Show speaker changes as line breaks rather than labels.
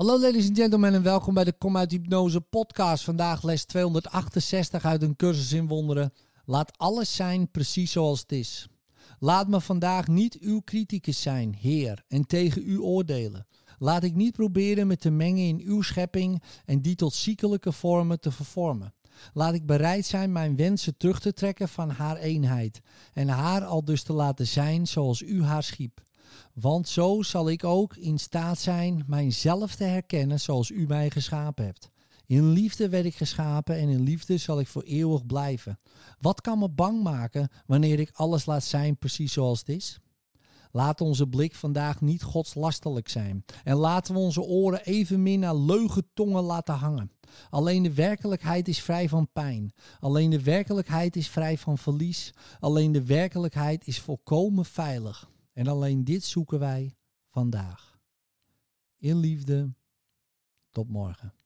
Hallo ladies and gentlemen en welkom bij de Kom uit Hypnose podcast. Vandaag les 268 uit een cursus in wonderen. Laat alles zijn precies zoals het is. Laat me vandaag niet uw criticus zijn, Heer, en tegen u oordelen. Laat ik niet proberen me te mengen in uw schepping en die tot ziekelijke vormen te vervormen. Laat ik bereid zijn mijn wensen terug te trekken van haar eenheid en haar al dus te laten zijn zoals u haar schiep. Want zo zal ik ook in staat zijn mijzelf te herkennen zoals u mij geschapen hebt. In liefde werd ik geschapen en in liefde zal ik voor eeuwig blijven. Wat kan me bang maken wanneer ik alles laat zijn precies zoals het is? Laat onze blik vandaag niet godslastelijk zijn. En laten we onze oren evenmin naar leugentongen laten hangen. Alleen de werkelijkheid is vrij van pijn. Alleen de werkelijkheid is vrij van verlies. Alleen de werkelijkheid is volkomen veilig. En alleen dit zoeken wij vandaag. In liefde. Tot morgen.